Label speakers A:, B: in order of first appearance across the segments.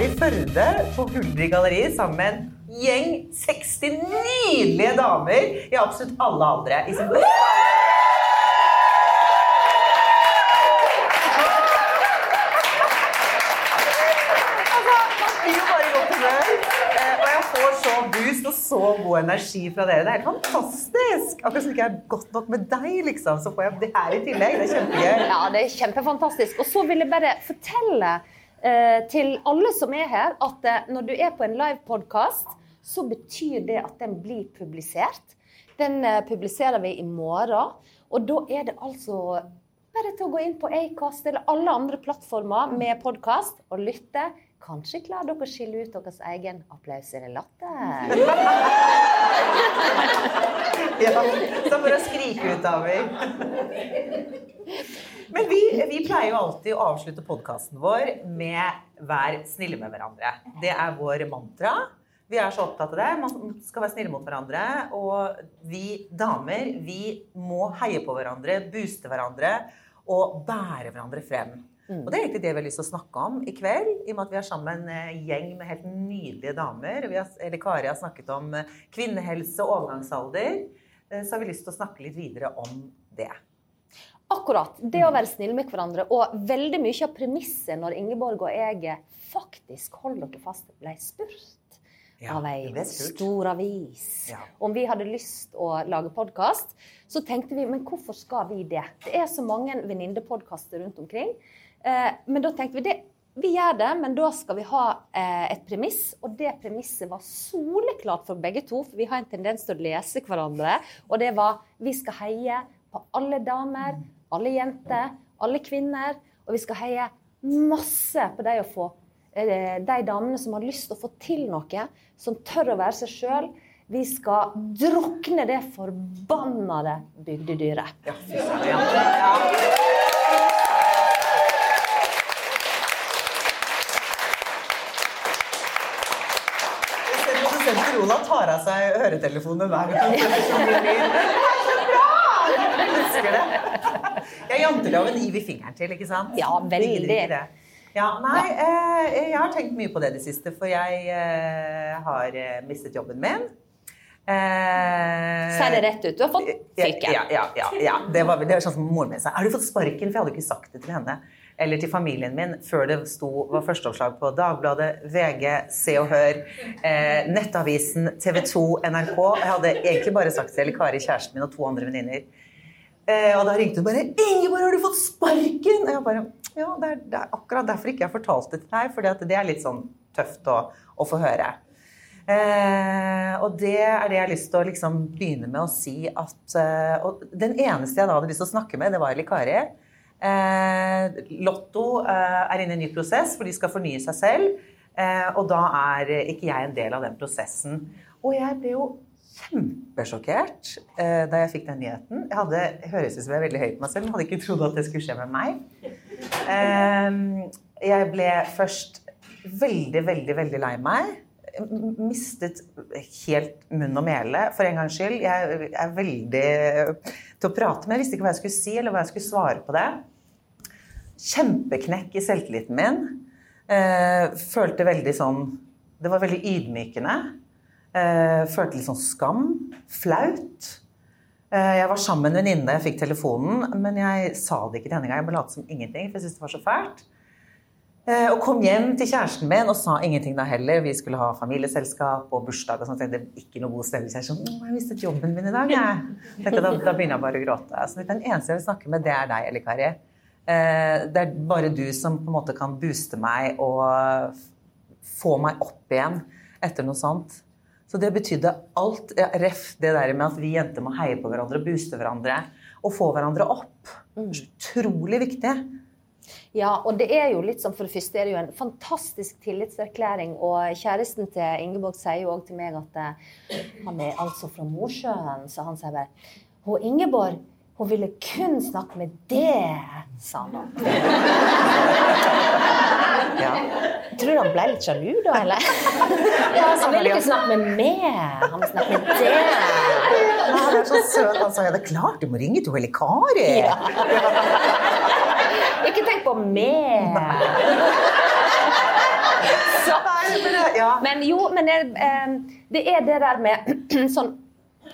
A: Her i Førde på Huldri galleri sammen med en gjeng 60 nydelige damer i absolutt alle aldre. I sin Og så god energi fra dere. Det er helt fantastisk! Akkurat som ikke er godt nok med deg, liksom, så får jeg det her i tillegg. Det er kjempegøy.
B: Ja, det er kjempefantastisk. Og så vil jeg bare fortelle til alle som er her, at eh, når du er på en livepodkast, så betyr det at den blir publisert. Den eh, publiserer vi i morgen. Og da er det altså bare til å gå inn på Acast eller alle andre plattformer med podkast og lytte. Kanskje klarer dere å skille ut deres egen applaus eller latter.
A: Ja, så å skrike ut, David. Men vi, vi pleier jo alltid å avslutte podkasten vår med 'vær snille med hverandre'. Det er vår mantra. Vi er så opptatt av det. Man skal være snille mot hverandre. Og vi damer, vi må heie på hverandre, booste hverandre og bære hverandre frem. Og det er egentlig det vi har lyst til å snakke om i kveld. I og med at vi er sammen en gjeng med helt nydelige damer. Vi har, eller Kari har snakket om eh, kvinnehelse og overgangsalder. eh, Så har vi lyst til å snakke litt videre om det.
B: Akkurat. Det å være snille med hverandre. Og veldig mye av premisset når Ingeborg og jeg faktisk, holder dere fast, ble spurt
A: Ja,
B: av ei stor avis
A: Ja.
B: om vi hadde lyst å lage podkast, så tenkte vi men hvorfor skal vi det? Det er så mange venninnepodkaster rundt omkring. Eh, men da tenkte vi det, vi gjør det, men da skal vi ha eh, et premiss. Og det premisset var soleklart for begge to, for vi har en tendens til å lese hverandre. Og det var vi skal heie på alle damer, alle jenter, alle kvinner. Og vi skal heie masse på de, få, eh, de damene som har lyst til å få til noe, som tør å være seg sjøl. Vi skal drukne det forbannede bygdedyret.
A: Ja, fy søren. Ja. Jeg ser Rola tar av seg øretelefonene hver gang. Jeg elsker det. Ja, Janteloven gir vi fingeren til, ikke sant?
B: Ja, veldig.
A: Ja, nei, eh, jeg har tenkt mye på det i det siste, for jeg eh, har eh, mistet jobben min. Eh,
B: Ser det rett ut. Du har fått fyken.
A: ja, ja, ja, ja. Det var, det var sånn som moren min sa. Har du fått sparken? For jeg hadde ikke sagt det til henne. Eller til familien min før det sto, var førsteoppslag på Dagbladet, VG, Se og Hør, eh, Nettavisen, TV 2, NRK. Jeg hadde egentlig bare sagt det til Kari, kjæresten min, og to andre venninner. Eh, og da ringte hun bare 'Ingeborg, har du fått sparken?' Og jeg bare Ja, det er, det er akkurat derfor ikke jeg fortalte det til deg, for det er litt sånn tøft å, å få høre. Eh, og det er det jeg har lyst til å liksom begynne med å si at eh, Og den eneste jeg da hadde lyst til å snakke med, det var Eli Kari. Eh, Lotto eh, er inne i en ny prosess, for de skal fornye seg selv. Eh, og da er ikke jeg en del av den prosessen. Og jeg ble jo kjempesjokkert da jeg fikk den nyheten. Jeg hadde, høres ut som jeg er veldig høy på meg selv, men hadde ikke trodd at det skulle skje med meg. Jeg ble først veldig, veldig, veldig lei meg. Mistet helt munn og mæle, for en gangs skyld. Jeg er veldig til å prate med. Jeg visste ikke hva jeg skulle si, eller hva jeg skulle svare på det. Kjempeknekk i selvtilliten min. Eh, følte veldig sånn Det var veldig ydmykende. Eh, følte litt sånn skam. Flaut. Eh, jeg var sammen med en venninne jeg fikk telefonen, men jeg sa det ikke til henne engang. Jeg bare lot som ingenting, for jeg syntes det var så fælt. Eh, og kom hjem til kjæresten min og sa ingenting da heller. Vi skulle ha familieselskap og bursdag og sånt. Det er ikke noe god stemning. Jeg sånn, jeg mistet jobben min i dag, jeg. Da, da begynner jeg bare å gråte. Så den eneste jeg vil snakke med, det er deg, Elle Kari. Eh, det er bare du som på en måte kan booste meg og få meg opp igjen etter noe sånt. Så det betydde alt. Ja, ref det der med at vi jenter må heie på hverandre og booste hverandre. Og få hverandre opp. Utrolig viktig.
B: Ja, og det er jo litt sånn, for det første er det jo en fantastisk tillitserklæring. Og kjæresten til Ingeborg sier jo òg til meg at eh, han er altså fra Mosjøen, så han sier bare Hun Ingeborg, hun ville kun snakke med det, sa han.
A: Ja.
B: Tror du han ble litt sjalu da, eller? Han ville ikke snakke med meg, han ville snakke med det.
A: Han er så søt. Han sa ja, det er klart du må ringe til Helikari. Kari.
B: Ikke tenk på meg. Så,
A: ja.
B: men jo, men det, eh, det er det der med sånn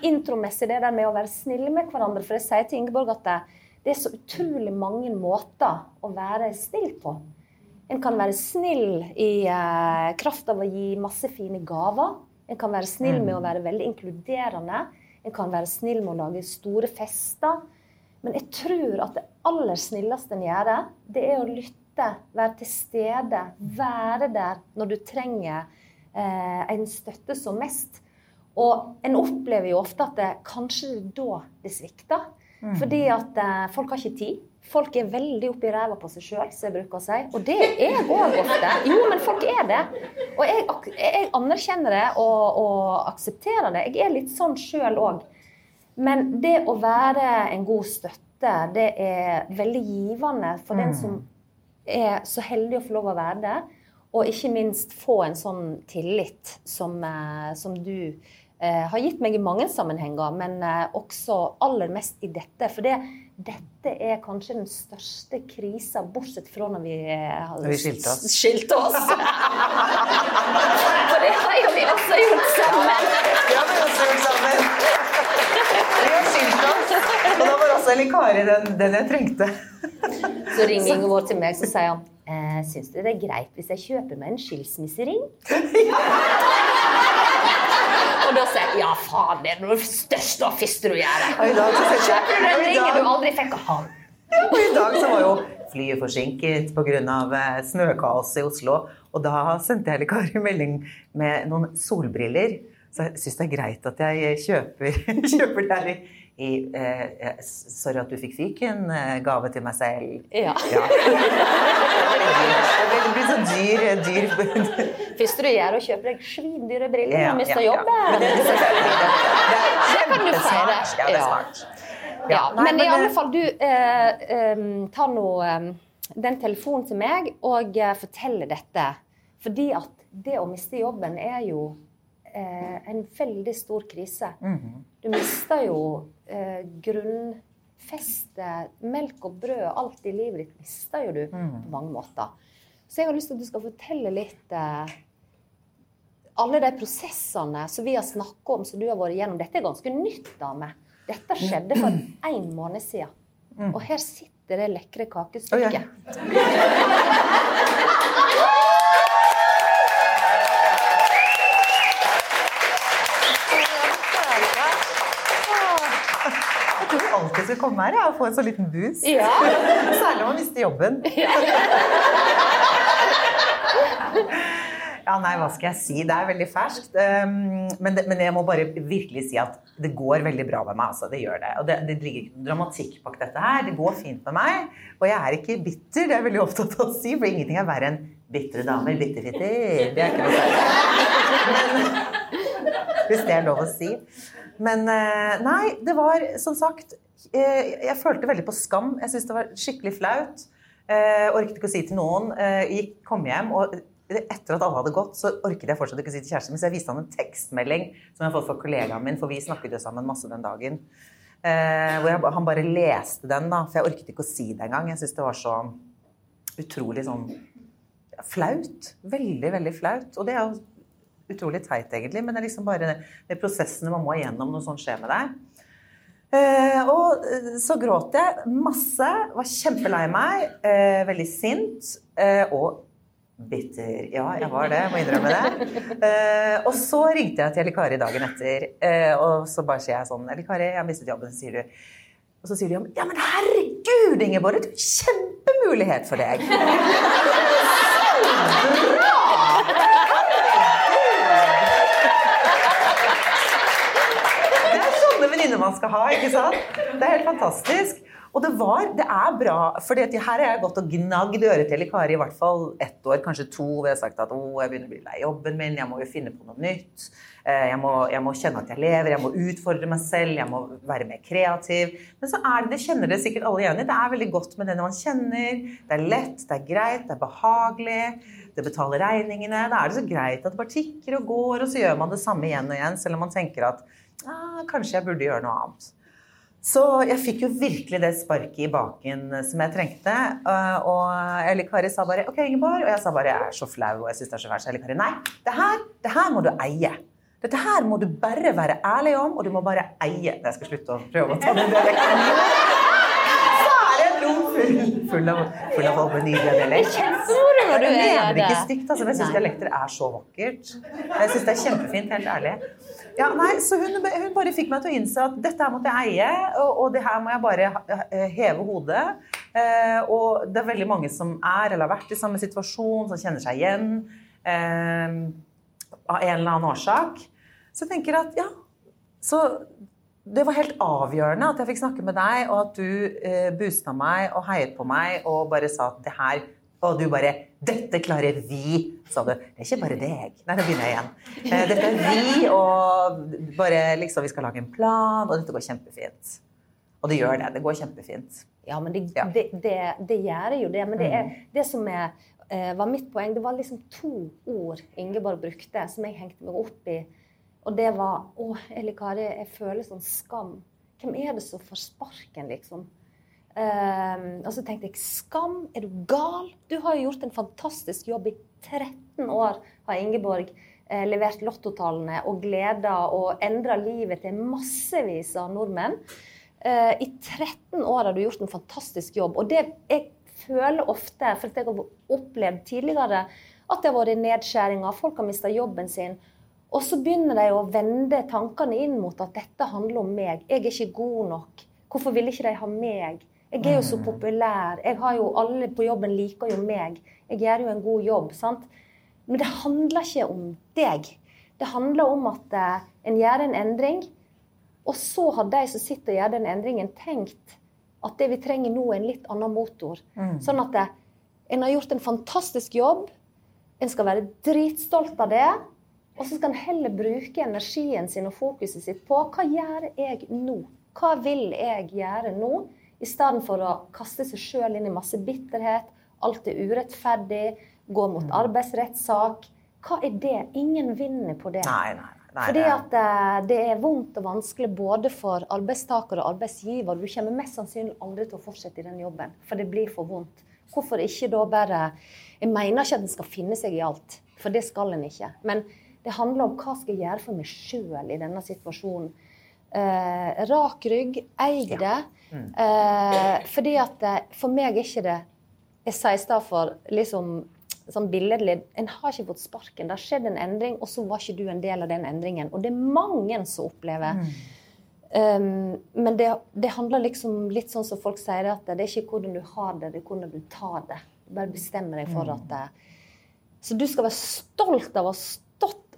B: intromessig, det der med å være snille med hverandre. For jeg sier til Ingeborg at det, er så utrolig mange måter å være snill på. En kan være snill i eh, kraft av å gi masse fine gaver. En kan være snill med å være veldig inkluderende. En kan være snill med å lage store fester. Men jeg tror at det aller snilleste en gjør, det er å lytte, være til stede, være der når du trenger eh, en støtte som mest. Og en opplever jo ofte at det, kanskje det er da det svikter. Fordi at eh, folk har ikke tid. Folk er veldig oppi ræva på seg sjøl, som jeg bruker å si. Og det er jeg òg ofte. Jo, men folk er det. Og jeg, jeg anerkjenner det og, og aksepterer det. Jeg er litt sånn sjøl òg. Men det å være en god støtte, det er veldig givende for den som er så heldig å få lov å være det. Og ikke minst få en sånn tillit som, eh, som du har gitt meg i mange sammenhenger, men eh, også aller mest i dette. For det, dette er kanskje den største krisa, bortsett fra når vi eh, har
A: Når skilte oss.
B: skilte oss. For det har jo vi også gjort sammen.
A: Ja, har også gjort sammen. Vi har skilt oss. Og da var også Elin Kari den, den jeg trengte.
B: Så ringer Ingeborg til meg så sier han eh, Syns du det er greit hvis jeg kjøper meg en skilsmissering? Og da sier jeg ja, faen, det er det største og første du gjør. Kjøper du den ringen du aldri fikk av han?
A: Og i dag så var jo flyet forsinket pga. snøkaos i Oslo. Og da sendte jeg Kari melding med noen solbriller. Så jeg syns det er greit at jeg kjøper, kjøper det her i, i eh, Sorry at du fikk fiken', eh, Gave til meg selv.
B: Ja.
A: Ja. Det blir så dyr, dyr
B: Første du gjør, er å kjøpe deg svindyre briller
A: Ja,
B: og miste
A: ja, ja.
B: jobben.
A: Men det, det, det, det er
B: kan du feire.
A: kjempesmart. Ja, det er
B: Ja.
A: smart.
B: Ja,
A: nei,
B: men, i alle
A: eh,
B: fall, du eh, eh, tar nå eh, den telefonen til meg og eh, forteller dette. Fordi at det å miste jobben er jo eh, en veldig stor krise.
A: Mhm.
B: Du mister jo eh, grunnfestet, melk og brød, alt i livet ditt mister jo du
A: Mhm.
B: på mange måter. Så jeg har lyst til at du skal fortelle litt eh, alle de prosessene som vi har snakket om, som du har vært igjennom. Dette er ganske nytt, dame. Dette skjedde for en måned siden. Og her sitter det lekre kakestykket.
A: Oh, Jeg skal komme her ja, og få en så liten boost.
B: Ja.
A: Særlig om man mister jobben. Ja, nei, hva skal jeg si? Det er veldig ferskt. Um, men, det, men jeg må bare virkelig si at det går veldig bra med meg. Altså. Det gjør det. Og det, det ligger ikke dramatikk bak dette her. Det går fint med meg. Og jeg er ikke bitter, det er jeg veldig opptatt av å si, for ingenting er verre enn bitre damer. Bitterfitter. Det er ikke noe særlig. Hvis det er lov å si. Men eh, nei, det var som sagt eh, Jeg følte veldig på skam. Jeg syntes det var skikkelig flaut. Eh, orket ikke å si til noen. Eh, gikk, kom hjem, og etter at alle hadde gått, så orket jeg fortsatt ikke å si til kjæresten min, så jeg viste han en tekstmelding som jeg har fått fra kollegaen min, for vi snakket jo sammen masse den dagen. Eh, hvor jeg, han bare leste den, da, for jeg orket ikke å si det engang. Jeg syntes det var så utrolig sånn flaut. Veldig, veldig flaut. Og det er jo utrolig teit, egentlig, men det er liksom bare de prosessene man må igjennom når sånt skjer med deg. Eh, og eh, så gråt jeg masse, var kjempelei meg, eh, veldig sint og bitter. Ja, jeg var det, jeg må innrømme det. Og så ringte jeg til Elle Kari dagen etter, og så bare sier jeg sånn Elle Kari, jeg har mistet jobben, sier du. Og så sier de ja, men herregud, Ingeborg, det er kjempemulighet for deg. man skal ha, ikke sant? Det er helt fantastisk. Og det var, det er bra, for her har jeg gått og gnagd øret til i Kari i hvert fall ett år, kanskje to, hvor jeg har sagt at å, jeg begynner å bli lei jobben min, jeg må jo finne på noe nytt. Eh, jeg må, jeg må, kjenne at jeg lever, jeg må utfordre meg selv, jeg må være mer kreativ. Men så er det, det kjenner det sikkert alle igjen i, det er veldig godt med det man kjenner. Det er lett, det er greit, det er behagelig. Det betaler regningene. Da er det så greit at det bare tikker og går, og så gjør man det samme igjen og igjen, selv om man tenker at ah, kanskje jeg burde gjøre noe annet. Så jeg fikk jo virkelig det sparket i baken som jeg trengte. Eh, og Elle Kari sa bare 'OK, Ingeborg'. Og jeg sa bare 'jeg er så flau og jeg syns det er så fælt'. Elle Kari nei, det her, det her må du eie. Dette her må du bare være ærlig om, og du må bare eie. Jeg skal slutte å prøve å ta den dialekten. Så er det et rom full, av, full av folk med ny dialekt.
B: Kjempemoro når du
A: Jeg
B: er
A: mener ikke stygt, altså, men jeg syns dialekter er så vakkert. Jeg syns det er kjempefint, helt ærlig. Ja, nei, så hun, hun bare fikk meg til å innse at dette her måtte jeg eie, og, og det her må jeg bare heve hodet. Eh, og det er veldig mange som er eller har vært i samme situasjon, som kjenner seg igjen eh, av en eller annen årsak. Så jeg tenker at ja, så det var helt avgjørende at jeg fikk snakke med deg, og at du eh, boosta meg og heiet på meg og bare sa at det her Og du bare 'Dette klarer vi', sa du. Det er ikke bare deg. Nei, nå begynner jeg igjen. Eh, dette er vi, og bare liksom Vi skal lage en plan, og dette går kjempefint. Og det gjør det. Det går kjempefint.
B: Ja, men det,
A: Ja. Mm.
B: det, det, det gjør jo det. Men det, er, det som er, eh, var mitt poeng, det var liksom to ord Ingeborg brukte, som jeg hengte meg opp i. Og det var Å, Eli Kari, jeg føler sånn skam. Hvem er det som får sparken, liksom? Ehm, og så tenkte jeg skam, er du gal? Du har jo gjort en fantastisk jobb i 13 år, har Ingeborg eh, levert lottotallene og gleda og endra livet til massevis av nordmenn. Eh, I 13 år har du gjort en fantastisk jobb. Og det jeg føler ofte, for jeg har opplevd tidligere at det har vært nedskjæringer, folk har mista jobben sin. Og så begynner de å vende tankene inn mot at dette handler om meg. Jeg er ikke god nok. Hvorfor vil ikke de ha meg? Jeg er jo så populær. Jeg har jo Alle på jobben liker jo meg. Jeg gjør jo en god jobb. sant? Men det handler ikke om deg. Det handler om at eh, en gjør en endring, og så har de som sitter og gjør den endringen, tenkt at det vi trenger nå, er en litt annen motor. Sånn at eh, en har gjort en fantastisk jobb, en skal være dritstolt av det, og så skal en heller bruke energien sin og fokuset sitt på hva gjør jeg nå? Hva vil jeg gjøre nå? I stedet for å kaste seg sjøl inn i masse bitterhet, alt er urettferdig, gå mot arbeidsrettssak. Hva er det? Ingen vinner på det.
A: Nei, nei. nei
B: Fordi at eh, det er vondt og vanskelig både for arbeidstaker og arbeidsgiver. Du kommer mest sannsynlig aldri til å fortsette i den jobben, for det blir for vondt. Hvorfor ikke da bare Jeg mener ikke at en skal finne seg i alt, for det skal en ikke. Men det handler om hva skal jeg gjøre for meg sjøl i denne situasjonen. Eh, rak rygg, eie det. Eh, fordi at eh, for meg er ikke det Jeg sier i stedet for liksom sånn billedlig En har ikke fått sparken. Det har skjedd en endring, og så var ikke du en del av den endringen. Og det er mange som opplever. Um, men det, det handler liksom litt sånn som folk sier, at det er ikke hvordan du har det, det er hvordan du tar det. Bare bestemmer deg for at det, Så du skal være stolt av å stått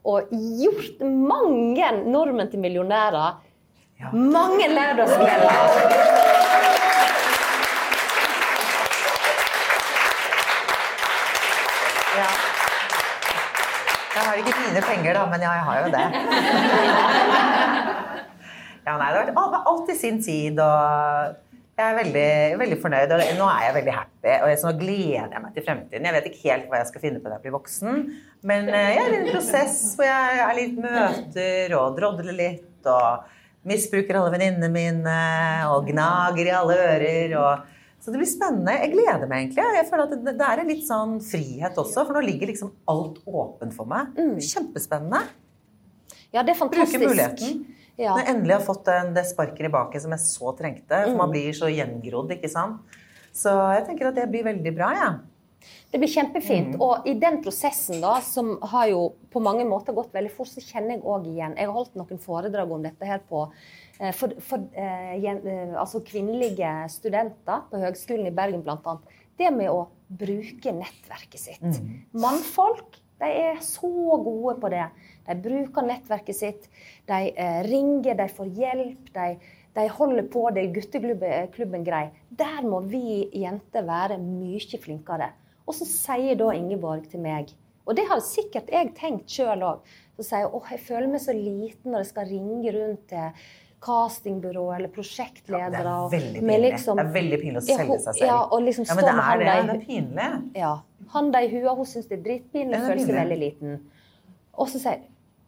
B: og gjort mange nordmenn til millionærer.
A: Ja.
B: Mange lørdagskvelder.
A: Ja. Jeg har ikke mine penger, da, men ja, jeg har jo det. Ja, nei, det har vært alt i sin tid, og jeg er veldig, veldig fornøyd. Og nå er jeg veldig happy, og jeg- så nå gleder jeg meg til fremtiden. Jeg vet ikke helt hva jeg skal finne på når jeg blir voksen, men eh, jeg er i en prosess hvor jeg er litt møter og drodler litt, og misbruker alle venninnene mine, og gnager i alle ører. og så det blir spennende. Jeg gleder meg egentlig. Jeg føler at det, det er en litt sånn frihet også, for nå ligger liksom alt åpent for meg. Kjempespennende.
B: Ja, det er fantastisk.
A: Bruke muligheten.
B: Ja.
A: Når jeg endelig har fått den- det sparket i baken som jeg så trengte. For man blir så gjengrodd, ikke sant. Så jeg tenker at det blir veldig bra, jeg. Ja.
B: Det blir kjempefint.
A: Mm.
B: Og i den prosessen, da, som har jo på mange måter gått veldig fort, så kjenner jeg òg igjen Jeg har holdt noen foredrag om dette her på eh, for, for eh, jen- eh, altså kvinnelige studenter på Høgskolen i Bergen bl.a. Det med å bruke nettverket sitt.
A: Mm.
B: Mannfolk de er så gode på det. De bruker nettverket sitt. De eh, ringer, de får hjelp. De, de holder på. Det gutteklubben klubben grei. Der må vi jenter være mye flinkere. Og så sier da Ingeborg til meg, og det har sikkert jeg tenkt sjøl òg, så sier hun åh, jeg føler meg så liten når jeg skal ringe rundt til castingbyrå eller prosjektledere.
A: Det er
B: med liksom-
A: det er veldig pinlig å selge seg selv.
B: Ja, og liksom
A: Ja, men det er det.
B: i
A: Det er pinlig.
B: ja. Handa i huet, hun syns det er dritpinlig,
A: Ja, er
B: føler seg veldig liten. Og så sier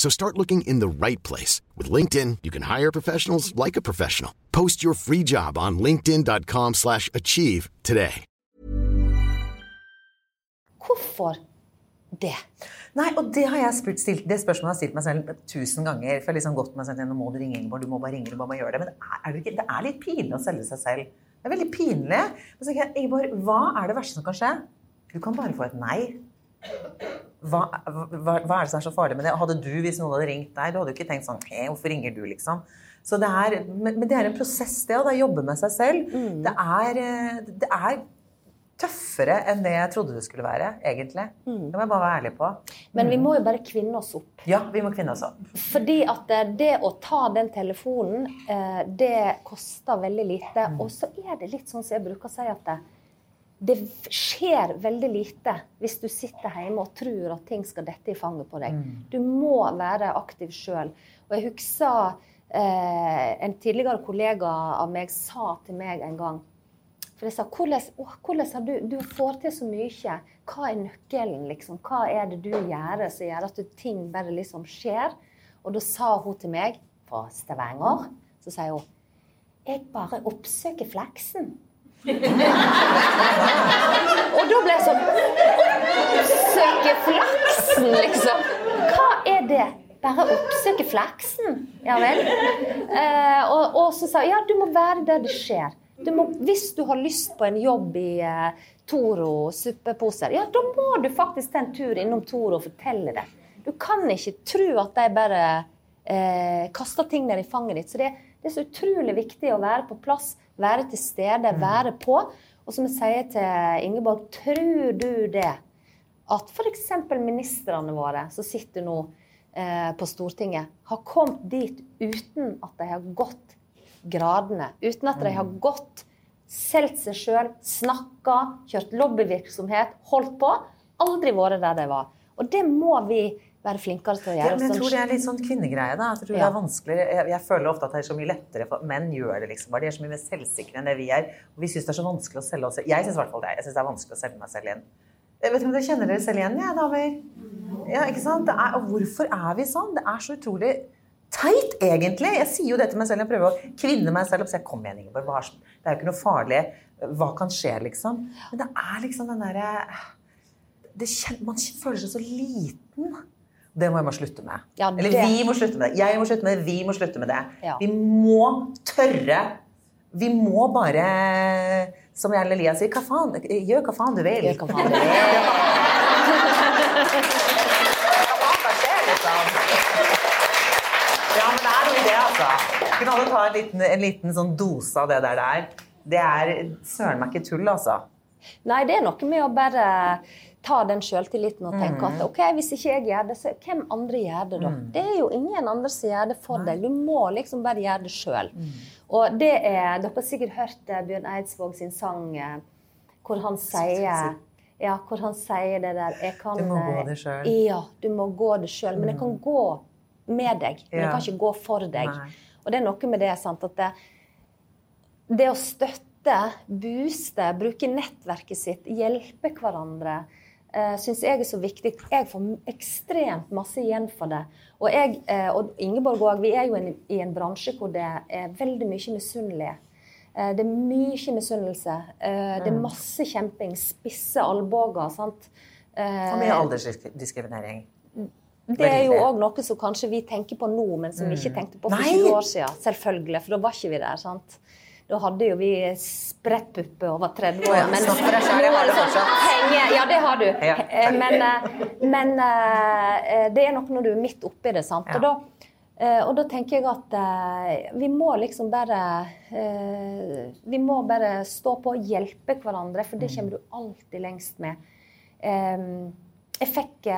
C: So start looking in the right place. With LinkedIn, you can hire professionals like a professional. Post your free job on linkedin.com slash achieve today.
B: Hvorfor det?
A: Nei, og det har jeg spurt, stilt, det spørsmålet har jeg stilt meg selv tusen ganger. For jeg har liksom gått meg selv, nå må du ringe Ingeborg, du må bare ringe, du må bare gjøre det. Men det er, det ikke, det er litt pinlig å selge seg selv. Det er veldig pinlig. Men så tenker jeg, Ingeborg, hva er det verste som kan skje? Du kan bare få et nei. Hva, hva, hva er det som er så farlig med det? Hadde du, hvis noen hadde ringt deg, du hadde jo ikke tenkt sånn hey, Hvorfor ringer du, liksom? Så det er, men, det er en prosess, det, og det er å jobbe med seg selv. Det, er, eh, det er tøffere enn det jeg trodde det skulle være, egentlig. Det må jeg bare være ærlig på.
B: Men vi må jo bare kvinne oss opp.
A: Ja, vi må kvinne oss opp.
B: Fordi at eh, det å ta den telefonen, eh, det koster veldig lite. Og så er det litt sånn som jeg bruker å si at det, det skjer veldig lite hvis du sitter hjemme og tror at ting skal dette i fanget på deg. Du må være aktiv sjøl. Og jeg husker eh, en tidligere kollega av meg sa til meg en gang For jeg sa hvordan, å, hvordan har du Du får til så mye. Hva er nøkkelen, liksom? Hva er det du gjør som gjør at ting bare liksom skjer? Og da sa hun til meg fra Stavanger, så sier hun Jeg bare oppsøker flaksen. Og da ble jeg sånn Oppsøke flaksen, liksom. Hva er det? Bare oppsøke flaksen? Ja vel. Eh, og, og så sa jeg ja, du må være der det skjer. Du må, hvis du har lyst på en jobb i eh, Toro suppeposer, ja, da må du faktisk ta en tur innom Toro og fortelle det. Du kan ikke tro at de bare eh, kaster ting ned i fanget ditt. Så det, det er så utrolig viktig å være på plass, være til stede, være på. Og som jeg sier til Ingeborg, tror du det at f.eks. ministrene våre som sitter nå eh, på Stortinget, har kommet dit uten at de har gått gradene. Uten at de har gått, solgt seg sjøl, snakka, kjørt lobbyvirksomhet, holdt på. Aldri vært der de var. Og det må vi være flinkere til å
A: Ja, men jeg tror det er litt sånn kvinnegreie. da. Jeg tror det er vanskeligere. Jeg, jeg føler ofte at det er så mye lettere for menn gjør det liksom bare. De er så mye mer selvsikre enn det vi er. Og vi syns det er så vanskelig å selge oss. Jeg syns i hvert fall det. Jeg synes det er vanskelig å selge meg selv inn. Jeg vet ikke om dere kjenner dere selv igjen, jeg, damer. Ja, ikke sant? Det er, og hvorfor er vi sånn? Det er så utrolig teit, egentlig. Jeg sier jo det til meg selv. Jeg prøver å kvinne meg selv opp. Så jeg kom igjen, Ingeborg. Det er jo ikke noe farlig. Hva kan skje, liksom? Men det er liksom den derre Man føler seg så liten. Det må jeg bare slutte med.
B: Ja,
A: Eller
B: det-
A: vi må slutte med det. Jeg må slutte med det. Vi må slutte med det.
B: Ja.
A: Vi må tørre. Vi må bare, som Jarle Lia sier, hva faen? Gjør hva faen du vil.
B: Gjør hva faen du vil.
A: Hva faen skjer, liksom? Ja, men det er noe i det, altså. Kunne alle ta en liten, en liten sånn dose av det der der? Det er søren meg ikke tull, altså.
B: Nei, det er noe med å bare ta den sjøltilliten og tenke at ok, hvis ikke jeg gjør det, så hvem andre gjør det da? Det er jo ingen andre som gjør det for deg. Du må liksom bare gjøre det sjøl. Og det er Dere har sikkert hørt eh, Bjørn Eidsvåg sin sang eh, hvor han sier ja, hvor han sier det der jeg kan,
A: Du må gå
B: eh,
A: det selv.
B: Ja, du må gå det sjøl. Men jeg kan gå med deg, men jeg kan ikke gå for deg. Og det er noe med det sant, at det, det å støtte, booste, bruke nettverket sitt, hjelpe hverandre, uh, syns jeg er så viktig. Jeg får ekstremt masse igjen for det. Og, jeg, eh, og Ingeborg òg, vi er jo en, i en bransje hvor det er veldig mye misunnelige. Eh, det er mye misunnelse. Eh, det er masse kjemping. Spisse albuer. sant? Eh,
A: Og mye aldersdiskriminering.
B: det er jo òg noe som kanskje vi tenker på nå, men som vi ikke tenkte på for 20 år siden. Selvfølgelig, for da var ikke vi der. sant? Da hadde jo vi sprettpuppe over var 30 år.
A: Men, ja, har det fortsatt.
B: Henger, ja, det har du.
A: Ja.
B: Eh, Men, eh, men eh, det er nok når du er midt oppi det. sant?
A: Ja.
B: Og, da, og da tenker jeg at vi må liksom bare Vi må bare stå på og hjelpe hverandre, for
A: Mm.
B: det kommer du alltid lengst med. Jeg fikk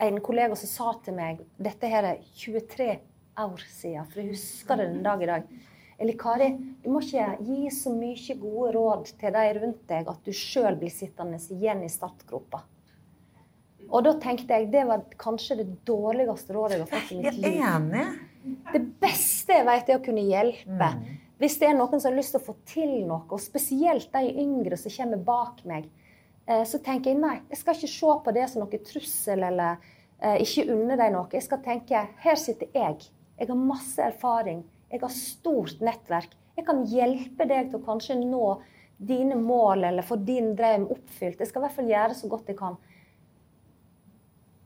B: en kollega som sa til meg Dette her er 23 år siden, for jeg husker det den dag i dag. Eller Kari, du må ikke gi så mye gode råd til de rundt deg at du sjøl blir sittende igjen i startgropa. Og da tenkte jeg det var kanskje det dårligste rådet jeg har fått i mitt liv.
A: Jeg er enig.
B: Det beste jeg vet, er å kunne hjelpe. Hvis det er noen som har lyst til å få til noe, og spesielt de yngre som kommer bak meg, eh, så tenker jeg nei, jeg skal ikke se på det som noe trussel eller eh, ikke unne dem noe. Jeg skal tenke her sitter jeg. Jeg har masse erfaring. Jeg har stort nettverk. Jeg kan hjelpe deg til å kanskje nå dine mål eller få din drøm oppfylt. Jeg skal i hvert fall gjøre så godt jeg kan.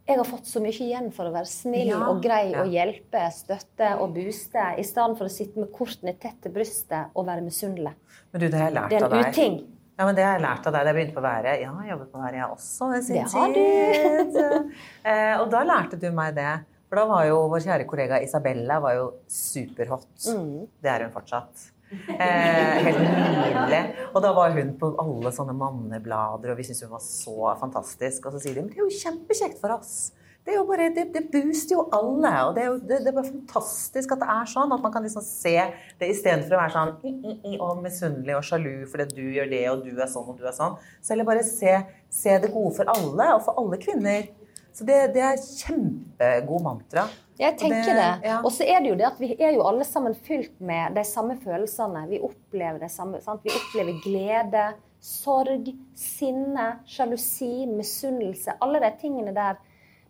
B: Jeg har fått så mye igjen for å være snill
A: Ja,
B: og grei
A: ja.
B: og hjelpe, støtte og booste, i stedet for å sitte med kortene tett til brystet og være misunnelig.
A: Men du, det har jeg lært
B: Det er
A: av
B: en
A: deg.
B: uting.
A: Ja, men Det har jeg lært av deg Det begynte på å være. Ja, jeg jobbet på å være jeg også sin
B: Det har
A: tid. eh, og da lærte du meg det. For da var jo vår kjære kollega Isabella var jo superhot.
B: Mm.
A: Det er hun fortsatt. Eh, helt nydelig. Og da var hun på alle sånne manneblader, og vi syntes hun var så fantastisk. Og så sier de men det er jo kjempekjekt for oss. Det, er jo bare, det, det booster jo alle. Og det er jo det, det er bare fantastisk at det er sånn. At man kan liksom se det istedenfor å være sånn i, i, i, og misunnelig og sjalu fordi du gjør det, og du er sånn, og du er sånn. Så heller bare se, se det gode for alle, og for alle kvinner. Så det, det er kjempegod mantra.
B: Jeg tenker det.
A: ja.
B: Og så er det jo det at vi er jo alle sammen fylt med de samme følelsene. Vi opplever det samme. Sant? Vi opplever glede, sorg, sinne, sjalusi, misunnelse. Alle de tingene der.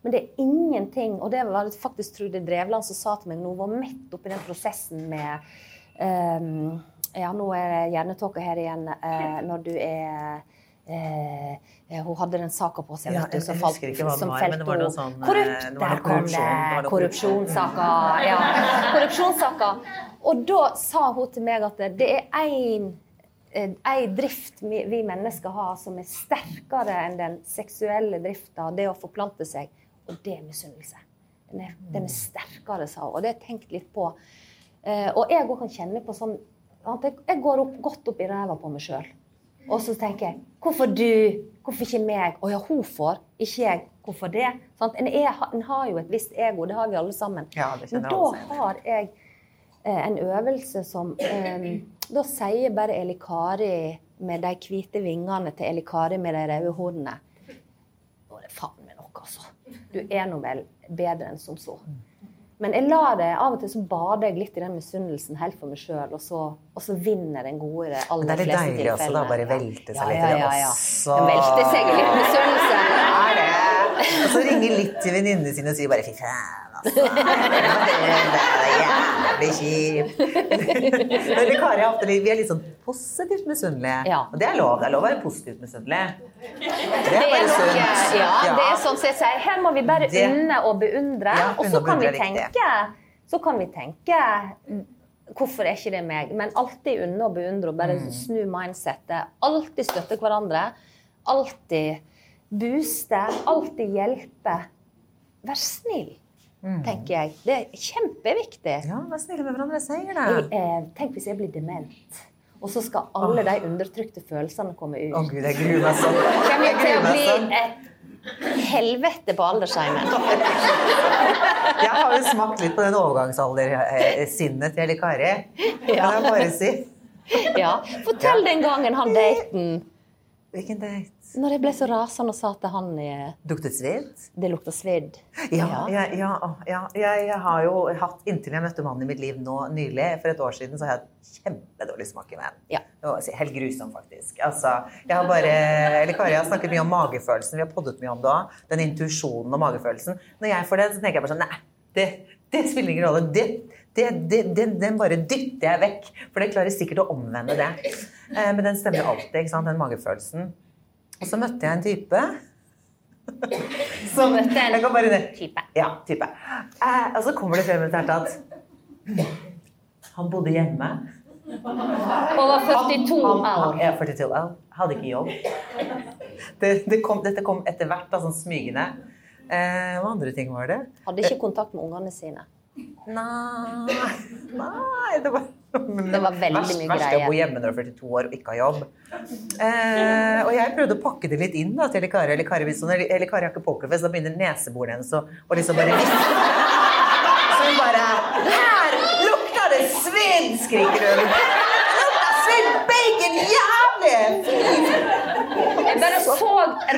B: Men det er ingenting Og det var faktisk Trude Drevland som sa til meg nå, var midt oppi den prosessen med um, Ja, nå er det hjernetåka her igjen. uh, når du er eh, hun hadde den saka på seg.
A: Ja,
B: du, som falt- som
A: var, men
B: felte
A: det var noe
B: henne.
A: sånn, eh,
B: Korrupt!
A: det var
B: Der kom
A: det
B: korrupsjonssaker. Ja, korrupsjonssaker. Og da sa hun til meg at det er ei drift vi, vi mennesker har som er sterkere enn den seksuelle drifta, det å forplante seg, og det er misunnelse. Den er, den er sterkere, sa hun. Og det har jeg tenkt litt på. Eh, og jeg òg kan kjenne på sånn at jeg, jeg går opp, godt opp i ræva på meg sjøl. Og så tenker jeg Hvorfor du? Hvorfor ikke meg? Å ja, hun får, ikke jeg. Hvorfor det? Sånn? En, er, en har jo et visst ego, det har vi alle sammen.
A: Ja, det
B: Men da har jeg eh, en øvelse som eh, Da sier bare Eli Kari med de hvite vingene til Eli Kari med de røde hornene Nå er det faen meg noe, altså. Du er nå vel bedre enn som så. Men jeg lar det av og til så bader jeg litt i den misunnelsen helt for meg sjøl, og, så- og så vinner den gode aller
A: Men det er litt
B: fleste
A: deilig også, da, bare velte seg
B: ja,
A: litt i det
B: ja,
A: også.
B: Velte seg i litt misunnelse.
A: Det? Og så ringer litt til venninnene sine og sier bare 'fy faen', altså. Jævlig kjipt. Men Kari ofte, vi er litt sånn positivt misunnelige.
B: Ja.
A: Og det er lov. Det er lov å være positivt misunnelig. Det
B: Det
A: er bare sunt.
B: ja, det er sånn som jeg sier. Her må vi bare
A: Det-
B: unne og beundre.
A: Ja,
B: og så kan vi tenke Så kan vi tenke Hvorfor er ikke det meg? Men alltid unne og beundre og bare
A: Mm.
B: snu mindsettet. Alltid støtte hverandre. Alltid booste. Alltid hjelpe. Vær snill, tenker jeg. Det er kjempeviktig.
A: Mm. Ja, vær snille med hverandre. Jeg sier
B: Jeg,
A: det.
B: eh, tenk hvis jeg blir dement. Og så skal alle de undertrykte følelsene komme ut.
A: Å gud, jeg gruer meg sånn.
B: kommer
A: Jeg
B: til å bli
A: sånn.
B: et helvete på aldersheimen.
A: Jeg har jo smakt litt på den overgangsaldersinnet til Eli Kari. Kan jeg bare si.
B: Ja. Fortell den gangen han daten
A: Hvilken date?
B: Når jeg ble så rasende og sa til han eh,
A: Luktet svidd?
B: det lukta svidd.
A: Ja, ja, ja, ja. Jeg, jeg har jo hatt, inntil jeg møtte mannen i mitt liv nå nylig, for et år siden, så har jeg hatt kjempedårlig smak i menn.
B: Ja.
A: Helt grusom, faktisk. Altså, jeg har bare, eller Kari har snakket mye om magefølelsen. Vi har poddet mye om det òg. Den intuisjonen og magefølelsen. Når jeg får det, så tenker jeg bare sånn Nei, det, det spiller ingen rolle. Det, det, det, den, den bare dytter jeg vekk. For det klarer sikkert å omvende det. Eh, men den stemmer alltid, ikke sant? den magefølelsen. Og så møtte jeg en type som
B: Møtte en
A: jeg kan bare
B: type.
A: Ja, type. Eh, og så kommer det frem etter at han bodde hjemme.
B: Og var 42
A: Han, han,
B: år.
A: ja, 42 år. Hadde ikke jobb. Det, det kom, dette kom etter hvert, da, sånn smygende. Eh, hva andre ting var det?
B: Hadde ikke kontakt med ungene sine.
A: Nei, nei det var,
B: Det var veldig mye greier.
A: verst er å bo hjemme når du er 42 år og ikke har jobb. Eh, og jeg prøvde å pakke det litt inn da, til Kari. Elle Kari, hvis hun- Elle Kari har ikke pokerfest, da begynner neseborene hennes å å liksom bare. Så hun bare Her lukter det svidd! skriker hun. Det lukter svidd bacon!
B: Jeg bare så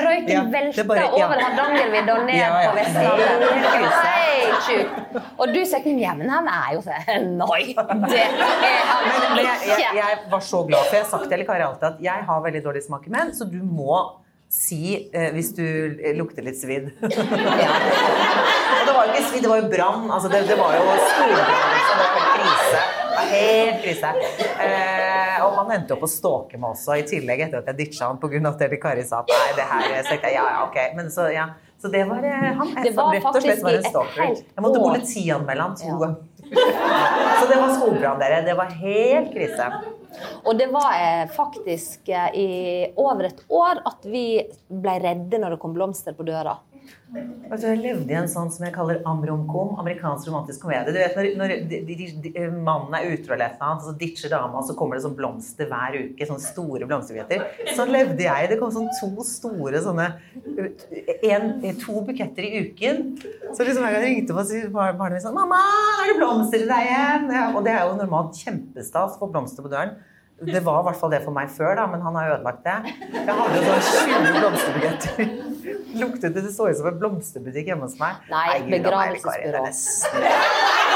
B: røyken
A: Ja,
B: velte
A: bare- ja.
B: over Hardangervidda og ned
A: Ja, ja.
B: på Vestlandet.
A: Helt.
B: Sjukt. Og du sier ikke ja, men han er jo så Nei, det er han
A: Men, men jeg, jeg, var så glad, for jeg har sagt til Kari alltid at jeg har veldig dårlig smak i menn, så du må si eh, hvis du lukter litt svidd. Og det var jo ikke svidd, det var jo brann. Altså, det, det var jo skolebrann. Liksom. Det var en krise. Det helt krise. Eh, og han endte opp å stalke meg også, i tillegg etter at jeg ditcha han pga. at Elle Kari sa nei, det her Så jeg ja, ja, ok. Men så, ja. Så det var eh, han.
B: Det var
A: rett og slett var en stalker. Jeg måtte politianmelde han to ganger. Så det var skogbrann, dere. Det var helt krise.
B: Og det var eh, faktisk eh, i over et år at vi ble redde når det kom blomster på døra.
A: Du, Jeg levde i en sånn som jeg kaller amromkom, amerikansk romantisk komedie. Du vet når, når de, de, de, Mannen er utro eller et eller så ditcher dama, og så kommer det sånn blomster hver uke. Sånne store blomsterbuketter Sånn levde jeg. Det kom sånn to store sånne en, To buketter i uken. Så liksom hver gang jeg ringte på, så var barnet mitt sånn 'Mamma, er det blomster i deg igjen?' Ja, og det er jo normalt kjempestas å få blomster på døren. Det var i hvert fall det for meg før, da, men han har ødelagt det. Jeg hadde jo sånn 20 blomsterbuketter. Luktet det, det så ut som en blomsterbutikk hjemme hos meg.
B: Nei,
A: er
B: begravelsesbyrå.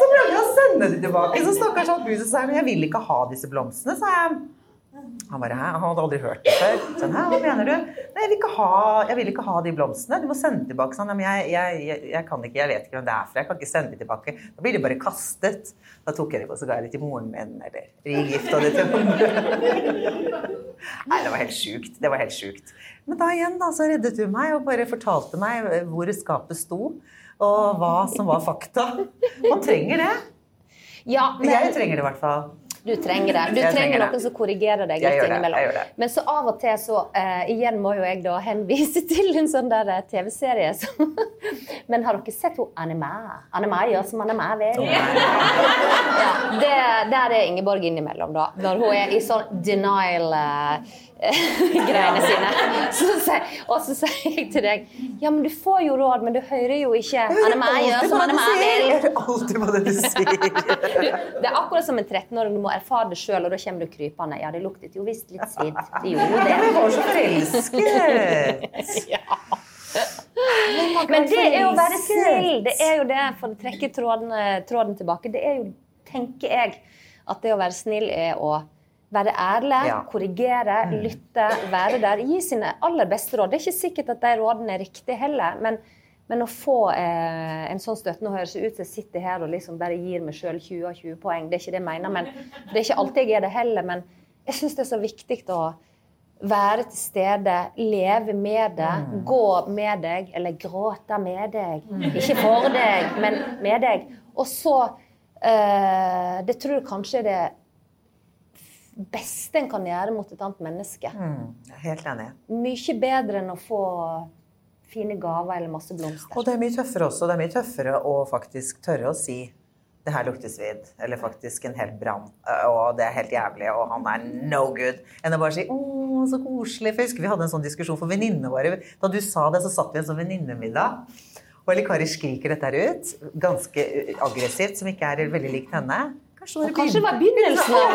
A: Så prøvde jeg å sende de tilbake. Så stakkars han buset sa men jeg vil ikke ha disse blomstene, sa jeg. Han bare, Hæ? Han hadde aldri hørt det før. Sånn, Hæ, hva mener du? Nei, jeg vil, ikke ha, jeg vil ikke ha de blomstene. Du må sende tilbake. Sånn, men jeg, jeg, jeg, jeg kan ikke, jeg vet ikke hvem det er fra. Jeg kan ikke sende de tilbake. Da blir de bare kastet. Da tok jeg dem, på, så ga jeg dem til moren min, eller rigifta det til andre. Nei, det var helt sjukt. Det var helt sjukt. Men da igjen, da, så reddet hun meg og bare fortalte meg hvor skapet sto. Og hva som var fakta. Man trenger det.
B: Ja, men
A: Jeg trenger det i hvert fall.
B: Du trenger det. Du
A: Jeg
B: trenger noen som korrigerer deg litt innimellom. Men så av og til så uh, Igjen må jo jeg da henvise til en sånn der eh, TV-serie som Men har dere sett hun Anne Mæ gjør som Annemæ vil. Ja, det, der er Ingeborg innimellom, da. Når hun er i sånn denial eh, greiene sine. Så, og så sier jeg til deg Ja, men du får jo råd, men du hører jo ikke. Anne Meg gjør som Anne Meg
A: Jeg hører alltid på det du sier.
B: Det er akkurat som en 13-åring. Du må erfare det sjøl, og da kommer du krypende. Ja, det luktet jo visst litt svidd. Det gjorde jo
A: Men
B: det.
A: var så forelsket.
B: Men det er jo å være snill. Det er jo det, for å trekke tråden, tråden tilbake. Det er jo, tenker jeg, at det å være snill er å være ærlig,
A: Ja.
B: korrigere, lytte, være der. Gi sine aller beste råd. Det er ikke sikkert at de rådene er riktige heller, men, men å få eh, en sånn støtte Nå høres det ut som jeg sitter her og liksom bare gir meg sjøl 20 av 20 poeng. Det er ikke det jeg mener. Men det er ikke alltid jeg er det heller. Men jeg syns det er så viktig å være til stede, leve med det, gå med deg, eller gråte med deg. Ikke for deg, men med deg. Og så eh, Det tror jeg kanskje er det beste en kan gjøre mot et annet menneske.
A: Mm, helt enig.
B: Mye bedre enn å få fine gaver eller masse blomster.
A: Og det er mye tøffere også. Det er mye tøffere å faktisk tørre å si det her lukter svidd, eller faktisk en hel brann, og det er helt jævlig, og han er no good, enn å bare si 'Å, så koselig'. For jeg husker vi hadde en sånn diskusjon for venninnene våre. Da du sa det, så satt vi i en sånn venninnemiddag. Og Eli Kari skriker dette her ut, ganske uh, aggressivt, som ikke er veldig likt henne. Kanskje,
B: Kanskje det var begynnelsen av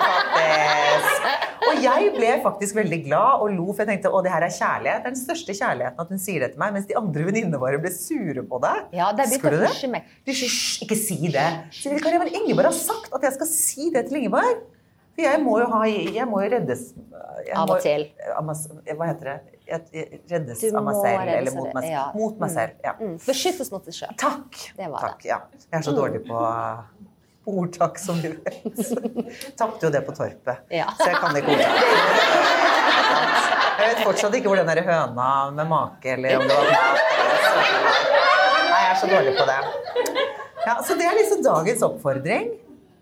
A: faktisk. Og jeg ble faktisk veldig glad og lo, for jeg tenkte å, det her er kjærlighet. Det er den største kjærligheten at hun sier det til meg, mens de andre venninnene våre ble sure på det.
B: Ja, det
A: Husker du det? Hysj, ikke si det. Så Ingeborg har sagt at jeg skal si det til Ingeborg. For jeg må jo, ha, jeg må jo reddes jeg
B: Av og til.
A: Hva heter det? Jeg, reddes av meg selv, eller mot meg,
B: ja.
A: mot meg selv. Ja.
B: Mm. Beskyttes mot deg sjøl.
A: Takk.
B: Det var
A: Takk, ja. Jeg er så dårlig på på ordtak, som du vet. Tapte jo det på Torpet,
B: Ja.
A: så jeg kan ikke ordtak. Jeg vet fortsatt ikke hvor den der høna med make eller om det var mat. Nei, jeg er så dårlig på det. Ja, så det er liksom dagens oppfordring,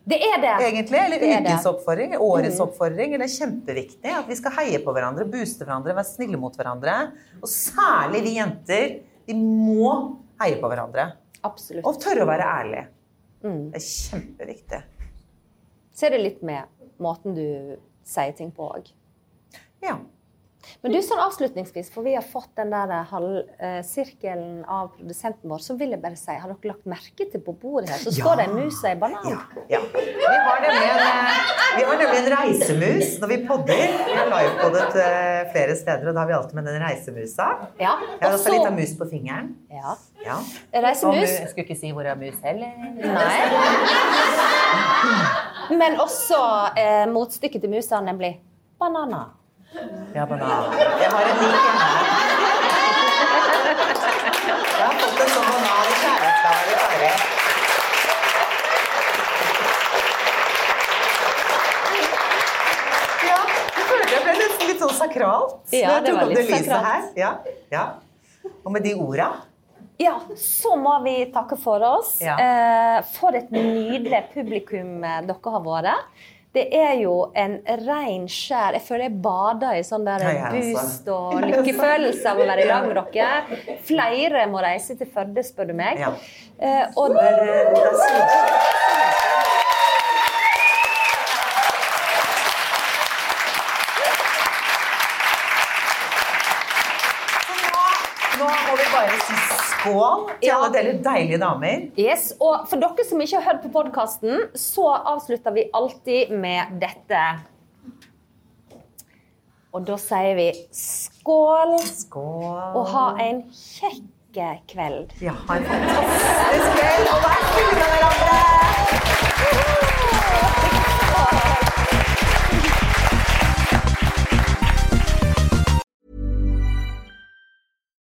B: Det er det.
A: egentlig. Eller
B: Det er det.
A: oppfordring, årets oppfordring. Det er kjempeviktig at vi skal heie på hverandre, booste hverandre, være snille mot hverandre. Og særlig vi jenter. Vi må heie på hverandre.
B: Absolutt.
A: Og tørre å være ærlig. Det er kjempeviktig.
B: Så er det litt med måten du sier ting på òg.
A: Ja.
B: Men du, sånn avslutningsvis, for vi har fått den der halvsirkelen av produsenten vår, så vil jeg bare si, har dere lagt merke til på bordet her, så står det en mus og en banan?
A: ja. ja. Vi har nemlig en, eh, vi har nemlig en reisemus når vi podder. Vi har livepoddet eh, flere steder, og da har vi alltid med den reisemusa.
B: Ja.
A: Jeg har også litt av mus på fingeren.
B: ja.
A: Ja.
B: reisemus.
A: Jeg skulle ikke si hvor jeg har mus heller.
B: Nei. Men også eh, motstykket til musa, nemlig bananer.
A: Ja, banan. Jeg har en lik hjemme. Jeg har fått en sånn banan i kjærlighetsgave av Kari. Ja, jeg følte jeg ble nesten litt sånn sakralt.
B: Ja, det var litt sakralt.
A: her. Ja, ja. Og med de orda
B: Ja, så må vi takke for oss.
A: Ja.
B: Eh, for et nydelig publikum eh, dere har vært. Det er jo en rein skjær Jeg føler jeg bader i sånn der
A: også.
B: boost og lykkefølelse av å være i lag med dere. Flere må reise til Førde, spør du meg.
A: Ja.
B: Eh, og
A: Der, eh, der sier- Så nå- må vi bare si skål til alle dere deilige damer.
B: Yes, og for dere som ikke har hørt på podkasten, så avslutter vi alltid med dette. Og da sier vi skål
A: Skål.
B: og ha en kjekk kveld.
A: Ja, ha en fantastisk kveld, og vær snille med hverandre!